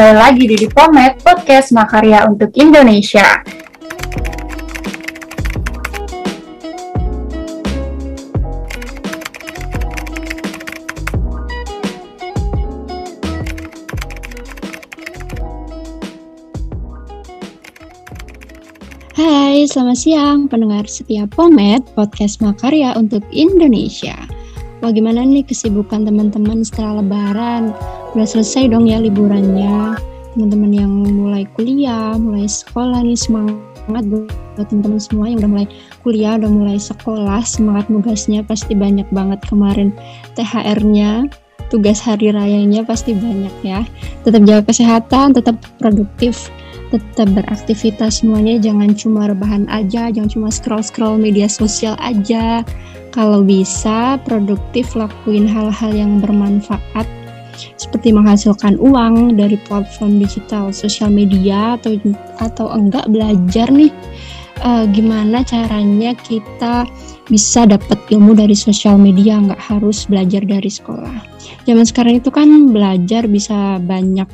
kembali lagi di Dipomet Podcast Makarya untuk Indonesia. Hai, selamat siang pendengar setia Pomet, podcast Makarya untuk Indonesia. Wah gimana nih kesibukan teman-teman setelah lebaran? Udah selesai dong ya liburannya. Teman-teman yang mulai kuliah, mulai sekolah nih semangat buat teman-teman semua yang udah mulai kuliah, udah mulai sekolah, semangat nugasnya pasti banyak banget kemarin THR-nya tugas hari rayanya pasti banyak ya. Tetap jaga kesehatan, tetap produktif, tetap beraktivitas semuanya jangan cuma rebahan aja, jangan cuma scroll-scroll media sosial aja kalau bisa produktif lakuin hal-hal yang bermanfaat seperti menghasilkan uang dari platform digital sosial media atau atau enggak belajar nih uh, gimana caranya kita bisa dapat ilmu dari sosial media nggak harus belajar dari sekolah. Zaman sekarang itu kan belajar bisa banyak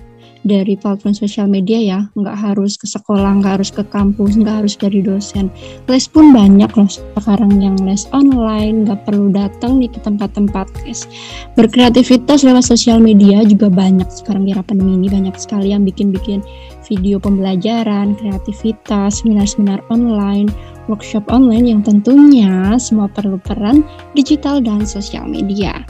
dari platform sosial media ya. Nggak harus ke sekolah nggak harus ke kampus nggak harus dari dosen. Les pun banyak loh sekarang yang les online nggak perlu datang nih ke tempat-tempat les. Berkreativitas lewat sosial media juga banyak sekarang di era pandemi ini. Banyak sekali yang bikin-bikin video pembelajaran kreativitas seminar-seminar online workshop online yang tentunya semua perlu peran digital dan sosial media.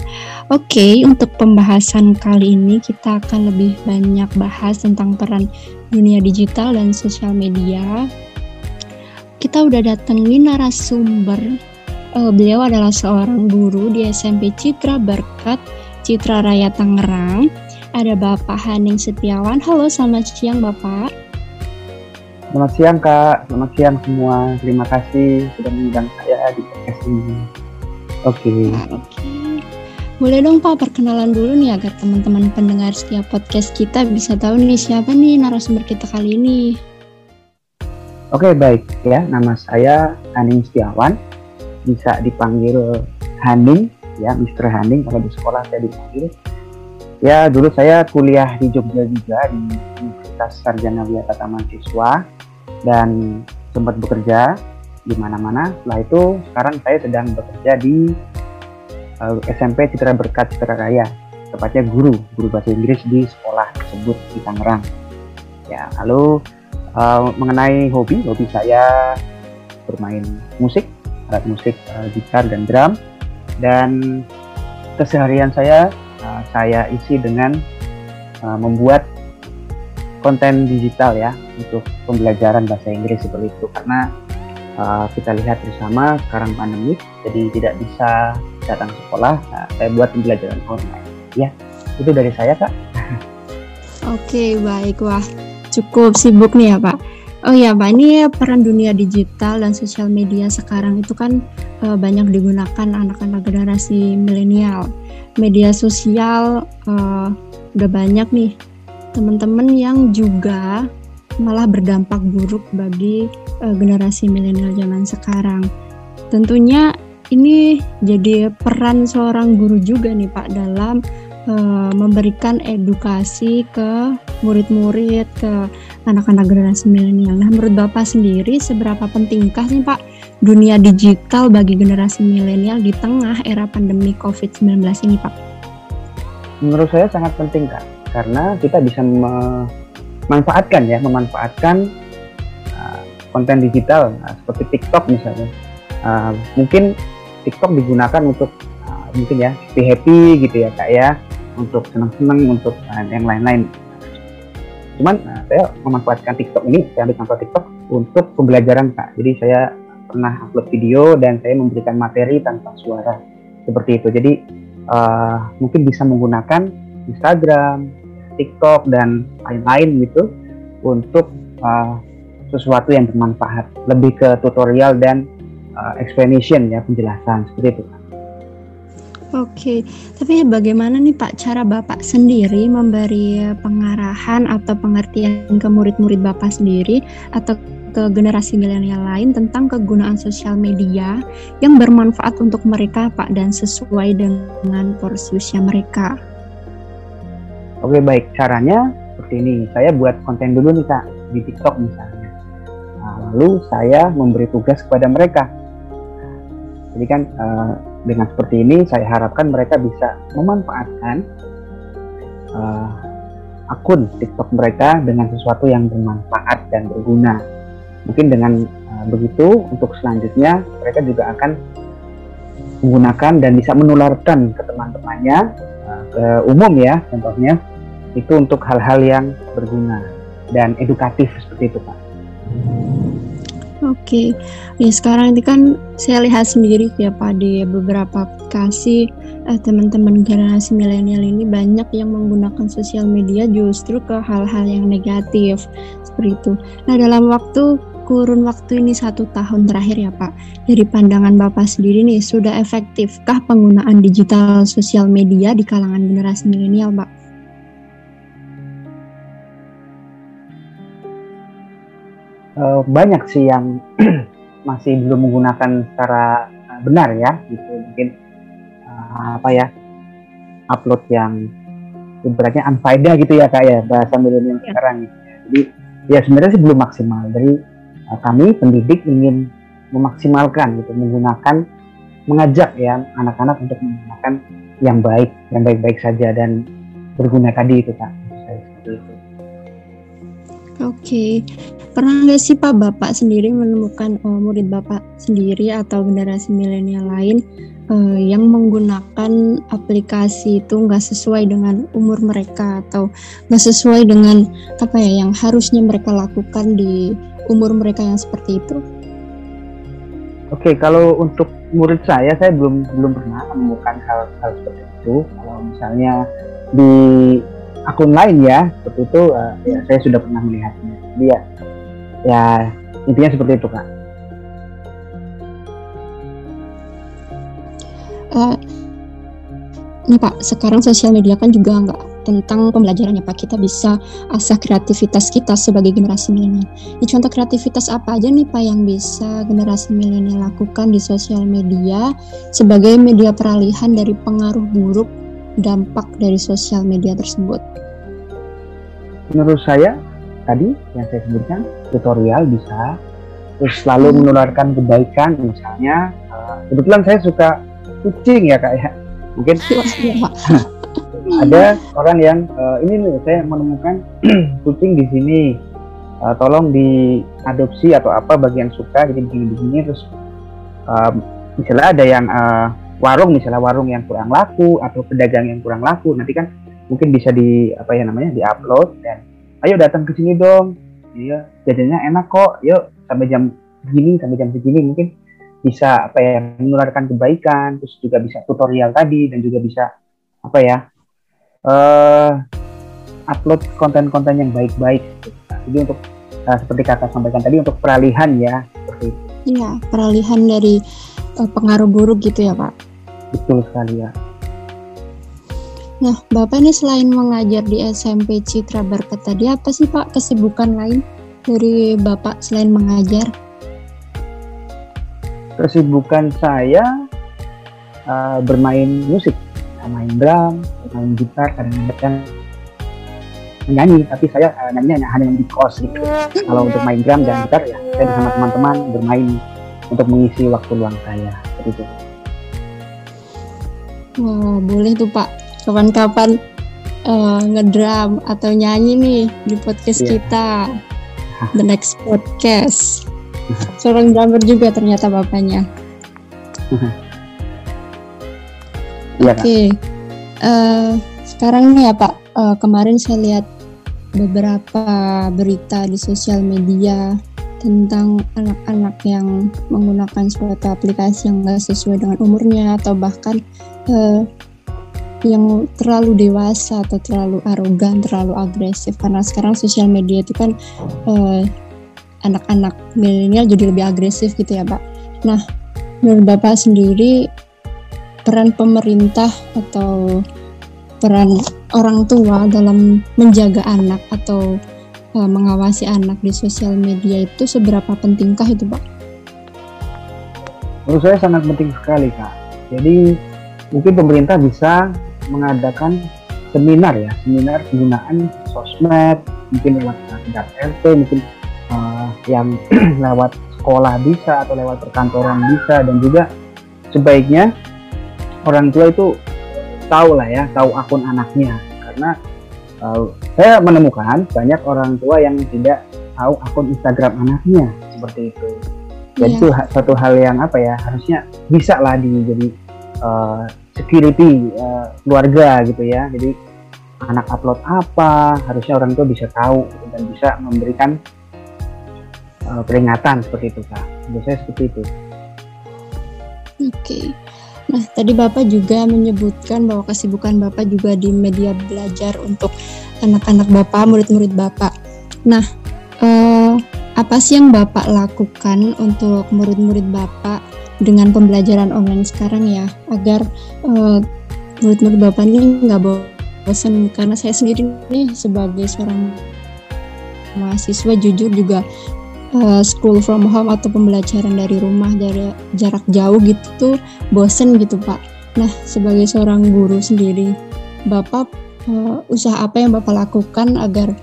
Oke, untuk pembahasan kali ini kita akan lebih banyak bahas tentang peran dunia digital dan sosial media. Kita udah datengin narasumber. Uh, beliau adalah seorang guru di SMP Citra Berkat, Citra Raya Tangerang. Ada Bapak Haning Setiawan. Halo, selamat siang Bapak. Selamat siang Kak, selamat siang semua. Terima kasih sudah mengundang saya di podcast ini. Oke. Okay. Nah, Oke. Okay. Boleh dong Pak perkenalan dulu nih agar teman-teman pendengar setiap podcast kita bisa tahu nih siapa nih narasumber kita kali ini. Oke okay, baik ya, nama saya Haning Setiawan. Bisa dipanggil Haning ya, Mr. Haning kalau di sekolah saya dipanggil. Ya dulu saya kuliah di Jogja juga di Universitas Sarjana Wiyata Taman Siswa dan sempat bekerja di mana-mana. Setelah itu sekarang saya sedang bekerja di uh, eh, SMP Citra Berkat Citra Raya, tepatnya guru, guru bahasa Inggris di sekolah tersebut di Tangerang. Ya, lalu uh, mengenai hobi, hobi saya bermain musik, alat musik uh, gitar dan drum dan keseharian saya uh, saya isi dengan uh, membuat konten digital ya untuk pembelajaran bahasa Inggris seperti itu. Karena uh, kita lihat bersama sekarang pandemi jadi tidak bisa datang sekolah nah, saya buat pembelajaran online. Ya itu dari saya kak. Oke baik. Wah cukup sibuk nih ya pak. Oh ya Pak, ini peran dunia digital dan sosial media sekarang itu kan uh, banyak digunakan anak-anak generasi milenial. Media sosial uh, udah banyak nih teman-teman yang juga malah berdampak buruk bagi uh, generasi milenial zaman sekarang. Tentunya ini jadi peran seorang guru juga nih Pak dalam uh, memberikan edukasi ke murid-murid ke anak-anak generasi milenial. Nah, menurut Bapak sendiri seberapa pentingkah nih Pak dunia digital bagi generasi milenial di tengah era pandemi COVID-19 ini Pak? Menurut saya sangat penting Kak. Karena kita bisa memanfaatkan ya memanfaatkan uh, konten digital uh, seperti TikTok misalnya. Uh, mungkin TikTok digunakan untuk uh, mungkin ya happy happy gitu ya kak ya. Untuk senang-senang untuk uh, yang lain-lain. Cuman uh, saya memanfaatkan TikTok ini saya ambil contoh TikTok untuk pembelajaran kak. Jadi saya pernah upload video dan saya memberikan materi tanpa suara. Seperti itu. Jadi uh, mungkin bisa menggunakan Instagram TikTok dan lain-lain gitu untuk uh, sesuatu yang bermanfaat. Lebih ke tutorial dan uh, explanation ya penjelasan. Seperti itu. Oke, tapi bagaimana nih Pak cara Bapak sendiri memberi pengarahan atau pengertian ke murid-murid Bapak sendiri? Atau ke generasi milenial lain tentang kegunaan sosial media yang bermanfaat untuk mereka Pak dan sesuai dengan porsi usia mereka? Oke baik caranya seperti ini. Saya buat konten dulu nih kak di TikTok misalnya. Nah, lalu saya memberi tugas kepada mereka. Jadi kan uh, dengan seperti ini saya harapkan mereka bisa memanfaatkan uh, akun TikTok mereka dengan sesuatu yang bermanfaat dan berguna. Mungkin dengan uh, begitu untuk selanjutnya mereka juga akan menggunakan dan bisa menularkan ke teman-temannya uh, ke umum ya contohnya itu untuk hal-hal yang berguna dan edukatif seperti itu Pak. Oke, ya sekarang ini kan saya lihat sendiri ya Pak di beberapa aplikasi eh, teman-teman generasi milenial ini banyak yang menggunakan sosial media justru ke hal-hal yang negatif seperti itu. Nah dalam waktu kurun waktu ini satu tahun terakhir ya Pak, dari pandangan Bapak sendiri nih sudah efektifkah penggunaan digital sosial media di kalangan generasi milenial Pak? uh, banyak sih yang masih belum menggunakan secara uh, benar ya gitu mungkin uh, apa ya upload yang ibaratnya unfaedah gitu ya kak ya bahasa milenial ya. sekarang jadi ya sebenarnya sih belum maksimal dari kami pendidik ingin memaksimalkan gitu menggunakan mengajak ya anak-anak untuk menggunakan yang baik yang baik-baik saja dan berguna tadi itu kak. Oke, pernah nggak sih Pak Bapak sendiri menemukan uh, murid Bapak sendiri atau generasi milenial lain uh, yang menggunakan aplikasi itu nggak sesuai dengan umur mereka atau nggak sesuai dengan apa ya yang harusnya mereka lakukan di umur mereka yang seperti itu? Oke, kalau untuk murid saya, saya belum belum pernah menemukan hal hal seperti itu. Kalau misalnya di akun lain ya seperti itu uh, ya saya sudah pernah melihatnya dia ya, ya intinya seperti itu kak uh, nih pak sekarang sosial media kan juga nggak tentang pembelajarannya Pak kita bisa asah kreativitas kita sebagai generasi milenial. Ini contoh kreativitas apa aja nih Pak yang bisa generasi milenial lakukan di sosial media sebagai media peralihan dari pengaruh buruk dampak dari sosial media tersebut? Menurut saya tadi yang saya sebutkan tutorial bisa terus selalu hmm. menularkan kebaikan misalnya uh, kebetulan saya suka kucing ya kak ya mungkin iya, ada orang yang uh, ini nih saya menemukan kucing di sini. Uh, tolong diadopsi atau apa bagi yang suka jadi begini-begini terus uh, misalnya ada yang uh, warung misalnya warung yang kurang laku atau pedagang yang kurang laku nanti kan mungkin bisa di apa ya namanya diupload dan ayo datang ke sini dong. Iya jadinya enak kok. Yuk sampai jam segini sampai jam segini mungkin bisa apa ya menularkan kebaikan terus juga bisa tutorial tadi dan juga bisa apa ya uh, upload konten-konten yang baik-baik jadi untuk uh, seperti kakak sampaikan tadi untuk peralihan ya seperti itu. Iya, peralihan dari uh, pengaruh buruk gitu ya Pak. Betul sekali ya. Nah, Bapak ini selain mengajar di SMP Citra Barkat tadi, apa sih Pak kesibukan lain dari Bapak selain mengajar? Kesibukan saya uh, bermain musik, main drum, main gitar, kadang-kadang menyanyi, tapi saya uh, nyanyi hanya di kos gitu. Kalau untuk main drum dan gitar ya, saya bersama teman-teman bermain untuk mengisi waktu luang saya. Seperti itu. Wah, boleh tuh Pak. Kapan-kapan uh, ngedram atau nyanyi nih di podcast yeah. kita. The next podcast. Seorang drummer juga ternyata bapaknya. Iya, Oke. Okay. Uh, eh, sekarang nih ya Pak, uh, kemarin saya lihat beberapa berita di sosial media tentang anak-anak yang menggunakan suatu aplikasi yang nggak sesuai dengan umurnya atau bahkan uh, yang terlalu dewasa atau terlalu arogan, terlalu agresif karena sekarang sosial media itu kan uh, anak-anak milenial jadi lebih agresif gitu ya Pak. Nah, menurut Bapak sendiri peran pemerintah atau peran orang tua dalam menjaga anak atau uh, mengawasi anak di sosial media itu seberapa pentingkah itu Pak? Menurut saya sangat penting sekali Kak. Jadi mungkin pemerintah bisa mengadakan seminar ya seminar penggunaan sosmed mungkin lewat tingkat RT mungkin uh, yang lewat sekolah bisa atau lewat perkantoran bisa dan juga sebaiknya orang tua itu tahu lah ya tahu akun anaknya. Karena uh, saya menemukan banyak orang tua yang tidak tahu akun Instagram anaknya seperti itu. Jadi yeah. itu satu hal yang apa ya harusnya bisa lah di jadi uh, security uh, keluarga gitu ya. Jadi anak upload apa harusnya orang tua bisa tahu gitu, dan bisa memberikan uh, peringatan seperti itu kak. Biasanya seperti itu. Oke. okay. Nah tadi bapak juga menyebutkan bahwa kesibukan bapak juga di media belajar untuk anak-anak bapak murid-murid bapak. Nah uh, apa sih yang bapak lakukan untuk murid-murid bapak dengan pembelajaran online sekarang ya? Agar uh, murid-murid bapak ini nggak bosan karena saya sendiri nih sebagai seorang mahasiswa jujur juga uh, school from home atau pembelajaran dari rumah dari jarak jauh gitu tuh bosen gitu pak. Nah sebagai seorang guru sendiri, bapak uh, usaha apa yang bapak lakukan agar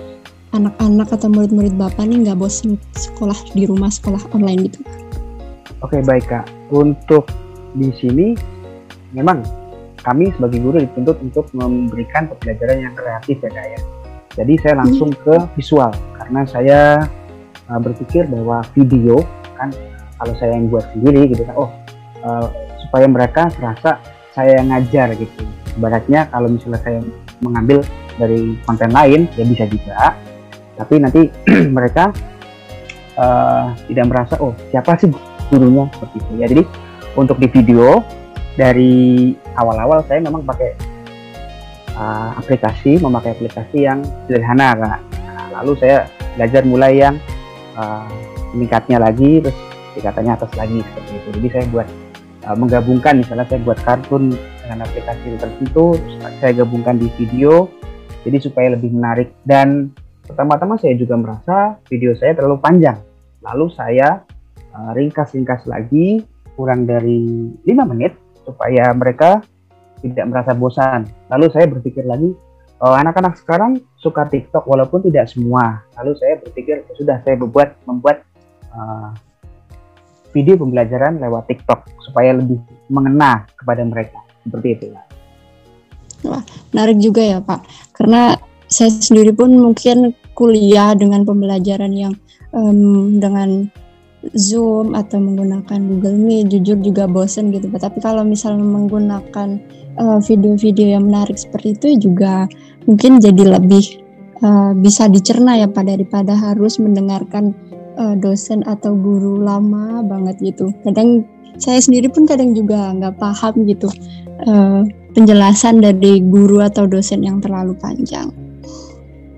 anak-anak atau murid-murid bapak nih nggak bosen sekolah di rumah sekolah online gitu? Oke baik kak, untuk di sini memang kami sebagai guru dituntut untuk memberikan pembelajaran yang kreatif ya kak ya. Jadi saya langsung hmm. ke visual karena saya uh, berpikir bahwa video kan kalau saya yang buat sendiri gitu kan oh uh, supaya mereka terasa saya yang ngajar gitu. Ibaratnya kalau misalnya saya mengambil dari konten lain ya bisa juga. Tapi nanti mereka uh, tidak merasa oh siapa sih gurunya? Seperti itu ya. Jadi untuk di video dari awal-awal saya memang pakai uh, aplikasi memakai aplikasi yang sederhana Nah, lalu saya belajar mulai yang uh, meningkatnya lagi terus tingkatannya atas lagi seperti itu. Jadi saya buat uh, menggabungkan misalnya saya buat kartun dengan aplikasi tertentu saya gabungkan di video jadi supaya lebih menarik. Dan pertama-tama saya juga merasa video saya terlalu panjang. Lalu saya uh, ringkas-ringkas lagi kurang dari 5 menit supaya mereka tidak merasa bosan. Lalu saya berpikir lagi uh, anak-anak sekarang suka TikTok walaupun tidak semua. Lalu saya berpikir ya sudah saya membuat membuat uh, video pembelajaran lewat TikTok supaya lebih mengena kepada mereka seperti itu. Wah, menarik juga ya Pak. Karena saya sendiri pun mungkin kuliah dengan pembelajaran yang um, dengan Zoom atau menggunakan Google Meet, jujur juga bosen gitu. Tapi kalau misalnya menggunakan video eh, video-video yang menarik seperti itu juga mungkin jadi lebih uh, bisa dicerna ya Pak daripada harus mendengarkan uh, dosen atau guru lama banget gitu. Kadang saya sendiri pun kadang juga nggak paham gitu uh, penjelasan dari guru atau dosen yang terlalu panjang.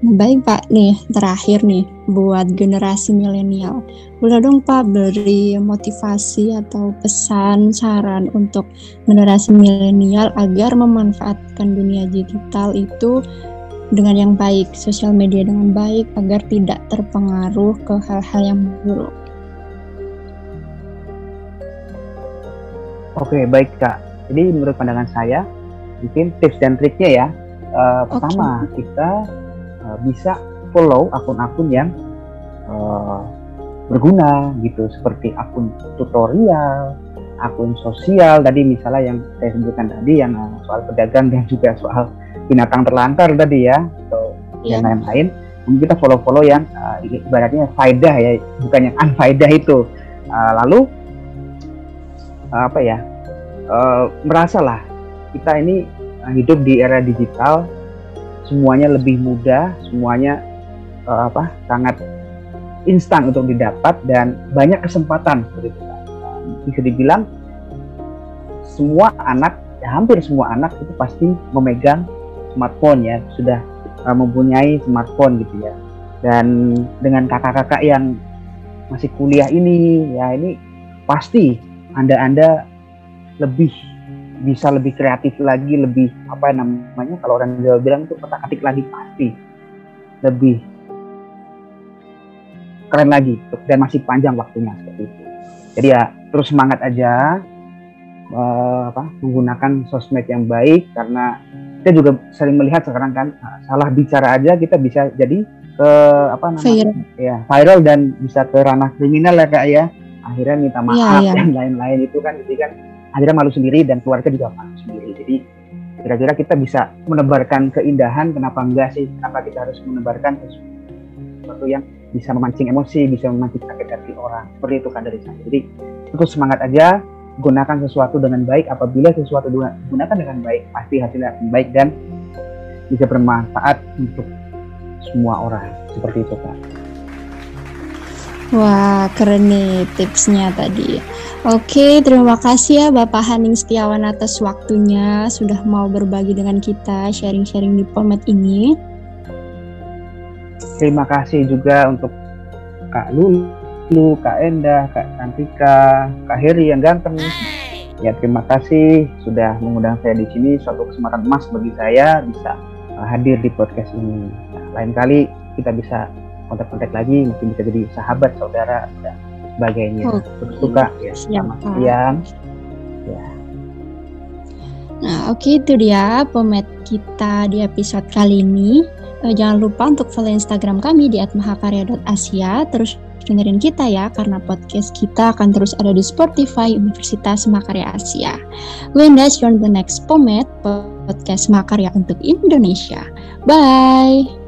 Baik Pak, nih terakhir nih buat generasi milenial. Boleh dong Pak beri motivasi atau pesan saran untuk generasi milenial agar memanfaatkan dunia digital itu dengan yang baik, sosial media dengan baik agar tidak terpengaruh ke hal-hal yang buruk. Oke, baik Kak. Jadi menurut pandangan saya, mungkin tips dan triknya ya. Uh, pertama, okay. kita uh, bisa follow akun-akun yang uh, berguna gitu seperti akun tutorial, akun sosial tadi misalnya yang saya sebutkan tadi yang uh, soal pedagang dan juga soal binatang terlantar tadi ya atau yeah. yang lain-lain mungkin kita follow-follow yang uh, ibaratnya faedah ya bukan yang unfaedah itu uh, lalu uh, apa ya uh, merasalah kita ini hidup di era digital semuanya lebih mudah, semuanya uh, apa sangat instan untuk didapat dan banyak kesempatan begitu. Bisa dibilang semua anak, ya hampir semua anak itu pasti memegang smartphone ya, sudah uh, mempunyai smartphone gitu ya. Dan dengan kakak-kakak yang masih kuliah ini, ya ini pasti anda-anda lebih bisa lebih kreatif lagi, lebih apa namanya kalau orang Jawa bilang itu kotak atik lagi pasti lebih keren lagi dan masih panjang waktunya seperti itu. Jadi ya terus semangat aja uh, apa menggunakan sosmed yang baik karena kita juga sering melihat sekarang kan uh, salah bicara aja kita bisa jadi ke apa namanya Viral. ya viral dan bisa ke ranah kriminal ya kak ya akhirnya minta maaf iya. dan lain-lain itu kan jadi kan akhirnya malu sendiri dan keluarga juga malu sendiri. Jadi kira-kira kita bisa menebarkan keindahan kenapa enggak sih? Kenapa kita harus menebarkan sesuatu yang bisa memancing emosi bisa memancing sakit hati orang? Seperti itu kan dari saya. Jadi terus semangat aja. Gunakan sesuatu dengan baik. Apabila sesuatu digunakan dengan baik pasti hasilnya akan baik dan bisa bermanfaat untuk semua orang. Seperti itu kak Wah, keren nih tipsnya tadi. Oke, terima kasih ya Bapak Haning Setiawan atas waktunya sudah mau berbagi dengan kita sharing-sharing di Polmed ini. terima kasih juga untuk kak Lulu, kak Endah, kak Cantika, kak Heri yang ganteng ya terima kasih sudah mengundang saya di sini suatu kesempatan emas bagi saya bisa uh, hadir di podcast ini nah, lain kali kita bisa kontak-kontak lagi mungkin bisa jadi sahabat saudara dan sebagainya Oke. terus suka ya selamat Kak. siang Nah, oke itu dia pemet kita di episode kali ini. Eh, jangan lupa untuk follow Instagram kami di @mahakarya.asia. Terus dengerin kita ya, karena podcast kita akan terus ada di Spotify Universitas Mahakarya Asia. See you on the next Pomet, podcast Mahakarya untuk Indonesia. Bye!